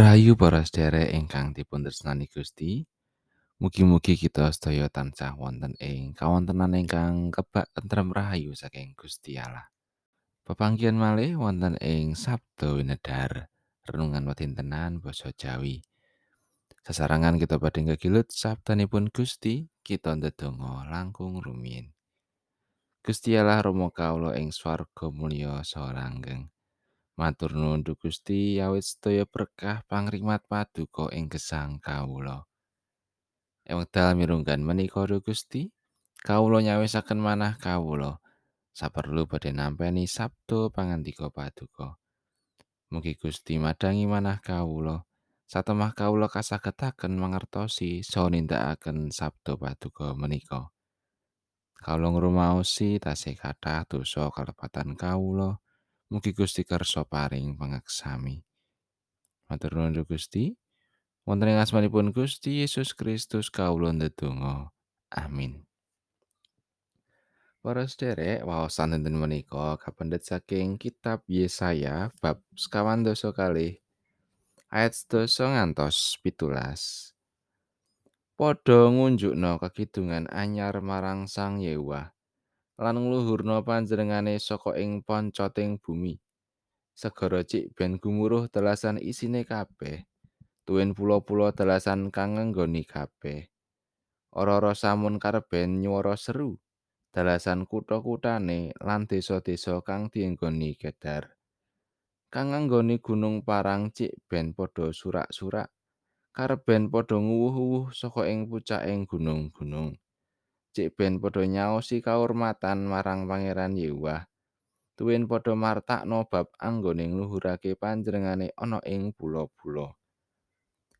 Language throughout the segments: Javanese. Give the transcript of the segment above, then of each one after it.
Rahayu para sedherek ingkang dipun tresnani Gusti. Mugi-mugi kita sedaya tansah wonten ing kawontenan ingkang kebak tentrem rahayu saking Gusti Allah. Pepanggihan malih wonten ing Sabda Winedhar, renungan wedintenan basa Jawi. Sasarangan kita badhe gegilut sabdanipun Gusti, kita ndedonga langkung rumiyin. Gusti Allah Rama kawula ing swarga mulya saha langgeng. Matur nuwun Gusti awit sedaya berkah pangrimat paduka ing gesang kawula. Ing wekdal mirunggan menika Gusti, kawula nyawisaken manah kawula saperlu badhe nampi sabda pangandika paduka. Mugi Gusti madangi manah kawula satemah kawula kasagetaken mangertosi saha nindakaken sabda paduka menika. Kawula ngrumaosi tasih kathah dosa kalepatan kawula. Mugi Gusti kersa paring pangaksami. Matur nuwun Gusti. Wonten ing asmanipun Gusti Yesus Kristus kawula ndedonga. Amin. Para sederek waosan dinten menika kapendhet saking kitab Yesaya bab sekawan dosa kalih ayat dosa ngantos pitulas. Padha ngunjukna kekidungan anyar marang Sang Yewah. Lan ngluhurna panjenengane saka ing poncoting bumi. Segara cik ben gumuruh telasan isine kabeh. Tuwin pulo-pulo telasan kang nggoni kabeh. Ora-ora samun kareben nyuwara seru. Telasan kutha-kuthane lan desa-desa kang dienggoni kedar. Kang nggoni gunung parang cik ben padha surak-surak. Kareben padha nguwuh-uwuh saka ing pucaking gunung-gunung. Cek ben padha nyaosi kaurmatan marang Pangeran Yewah. Tuwin padha martakno bab anggone ngluhurake panjenengane ana ing pulo-pulo.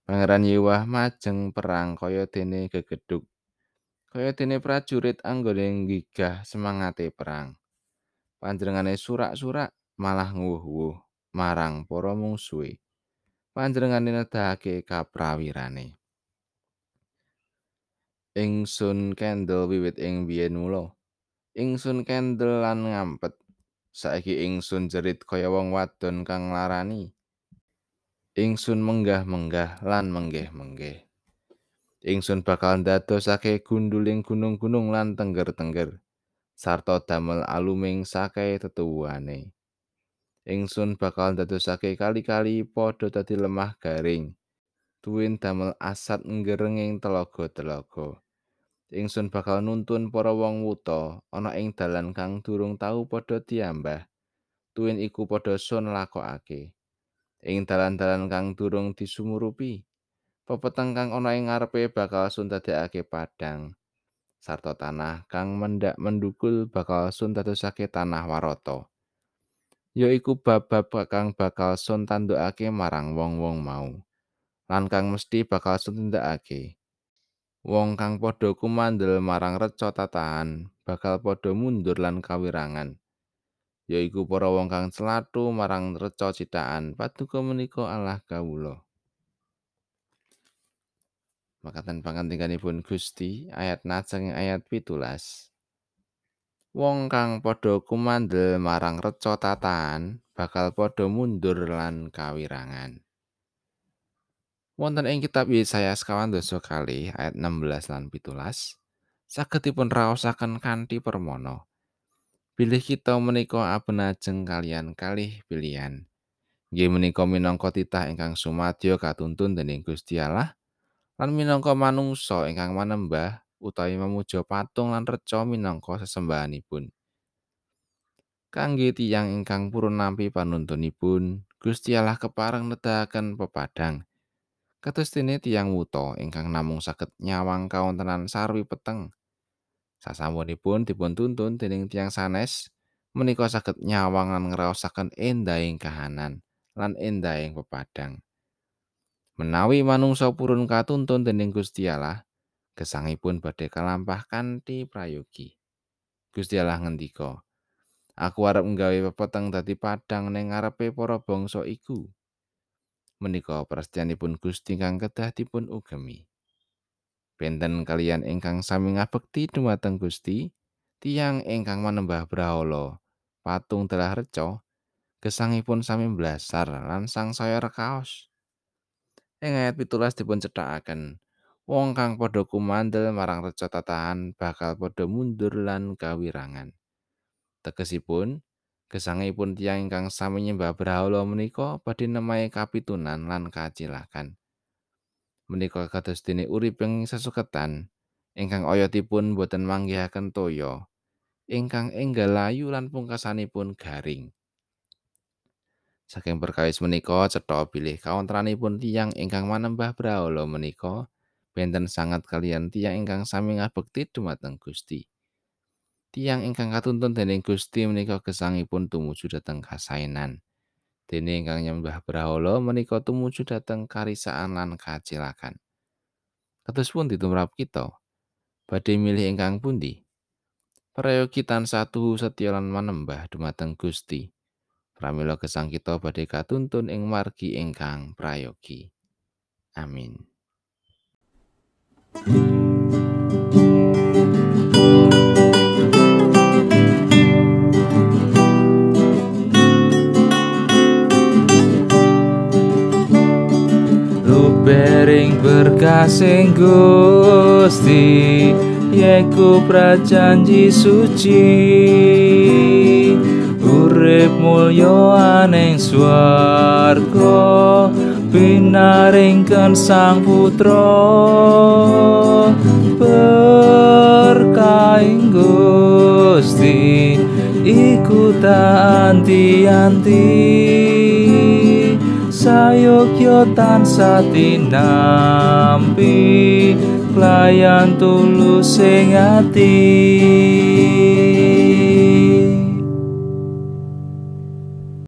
Pangeran Yewah majeng perang kaya dene gegeduk. Kaya dene prajurit anggone nggigah semangate perang. Panjenengane surak-surak malah nguwuh-uwuh marang para mungsuhe. Panjenengane nedahake kaprawirane. Ingsun kendel wiwit ing biyen mula. Ingsun kendel lan ngampet. Saiki ingsun jerit kaya wong wadon kang larani ingsun menggah-menggah lan menggeh-menggeh. Ingsun bakal ndadosake gunduling gunung-gunung lan tengger-tengger. Sarta damel aluming sakae tetuwuhane. Ingsun bakal ndadosake kali-kali padha dadi lemah garing tuwin damel asat ngerenging telaga-telaga. Ingsun bakal nuntun para wong wuta ana ing dalan kang durung tau padha diambah. Tuwin iku padha sun lakokake. Ing dalan-dalan kang durung disumurupi, pepeteng kang ana ing ngarepe bakal sun dadekake padang. Sarta tanah kang mendak mendukul bakal sun dadosake tanah warata. Ya iku bab-bab kang bakal sun tandukake marang wong-wong mau. Lan kang mesti bakal sutindakake. Wong kang padha kumandel marang reca tatahan bakal padha mundur lan kawirangan. Yaiku para wong kang celatu marang reca citakan paduka menika Allah kawula. Makaten pangandikanipun Gusti ayat najeng ayat pitulas. Wong kang padha kumandel marang reca tatahan bakal padha mundur lan kawirangan. Wonten ing kitab Yesaya sekawan dosa kali ayat 16 lan pitulas sagedipun raosaken kanthi permono pilih kita menika abenajeng kalian kalih pilihan. Nggih menika minangka titah ingkang sumadyo katuntun dening Gusti Allah lan minangka manungsa ingkang manembah utawi memuja patung lan reca minangka sesembahanipun. Kangge tiyang ingkang purun nampi panuntunipun Gusti Allah kepareng nedahaken pepadang Kados dene tiyang wuta ingkang namung saged nyawang kawontenan sarwi peteng. Sasampunipun dipun tuntun dening tiyang sanes, menika saged nyawang lan ngraosaken endahing kahanan lan endahing pepadang. Menawi manungsa purun katuntun dening Gusti Allah, gesangipun badhe kalampah kanthi prayogi. Gusti Allah ngendika, Aku arep nggawe pepeteng dadi padang ning ngarepe para bangsa iku. Menika prastyanipun Gusti kang kedah dipun ugemi. Benten kalian ingkang sami ngabekti dumateng Gusti, tiyang ingkang manembah brahala, patung telah reca, gesangipun sami blasar lan sang saya rekaos. Ing ayat 17 dipun cethakaken, wong kang padha kumandel marang reca tatahan bakal padha mundur lan kawirangan. Tegesipun, gesangipun tiyang ingkang sami nyembah brahala menika badhe nemahe kapitunan lan kacilakan. Menika kados dene urip ing sesuketan ingkang oyotipun boten manggihaken toya, ingkang enggal layu lan pungkasanipun garing. Saking perkawis menika cetha bilih kawontranipun tiyang ingkang manembah brahala menika benten sangat kalian tiyang ingkang sami ngabekti dumateng Gusti. Tiyang ingkang katuntun dening Gusti menika gesangipun tumuju dhateng kasainan. Dene ingkang nyembah brahala menika tumuju dhateng karisaan lan kacilakan. Kados pun ditumrap kita. Badhe milih ingkang pundi? Prayogi tansah tuhu setya lan manembah dumateng Gusti. Pramila gesang kita badhe katuntun ing margi ingkang prayogi. Amin. Lubering berkasing Gusti Yeku prajanji suci. Urip mulya aning swarga pinaringken sang putra. Berkaing Gusti iku anti-anti sayogya tansah tinampi klayan tulus ing ati